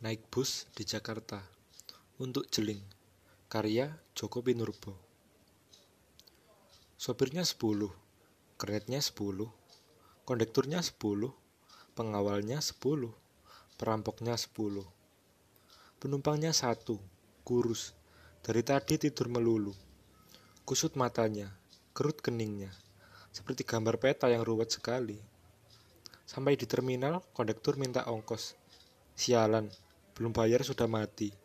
Naik bus di Jakarta untuk Jeling, karya Joko Pinurbo. Sopirnya 10, kernetnya 10, kondekturnya 10, pengawalnya 10, perampoknya 10. Penumpangnya satu, kurus, dari tadi tidur melulu. Kusut matanya, kerut keningnya, seperti gambar peta yang ruwet sekali. Sampai di terminal, kondektur minta ongkos. Sialan, belum bayar sudah mati.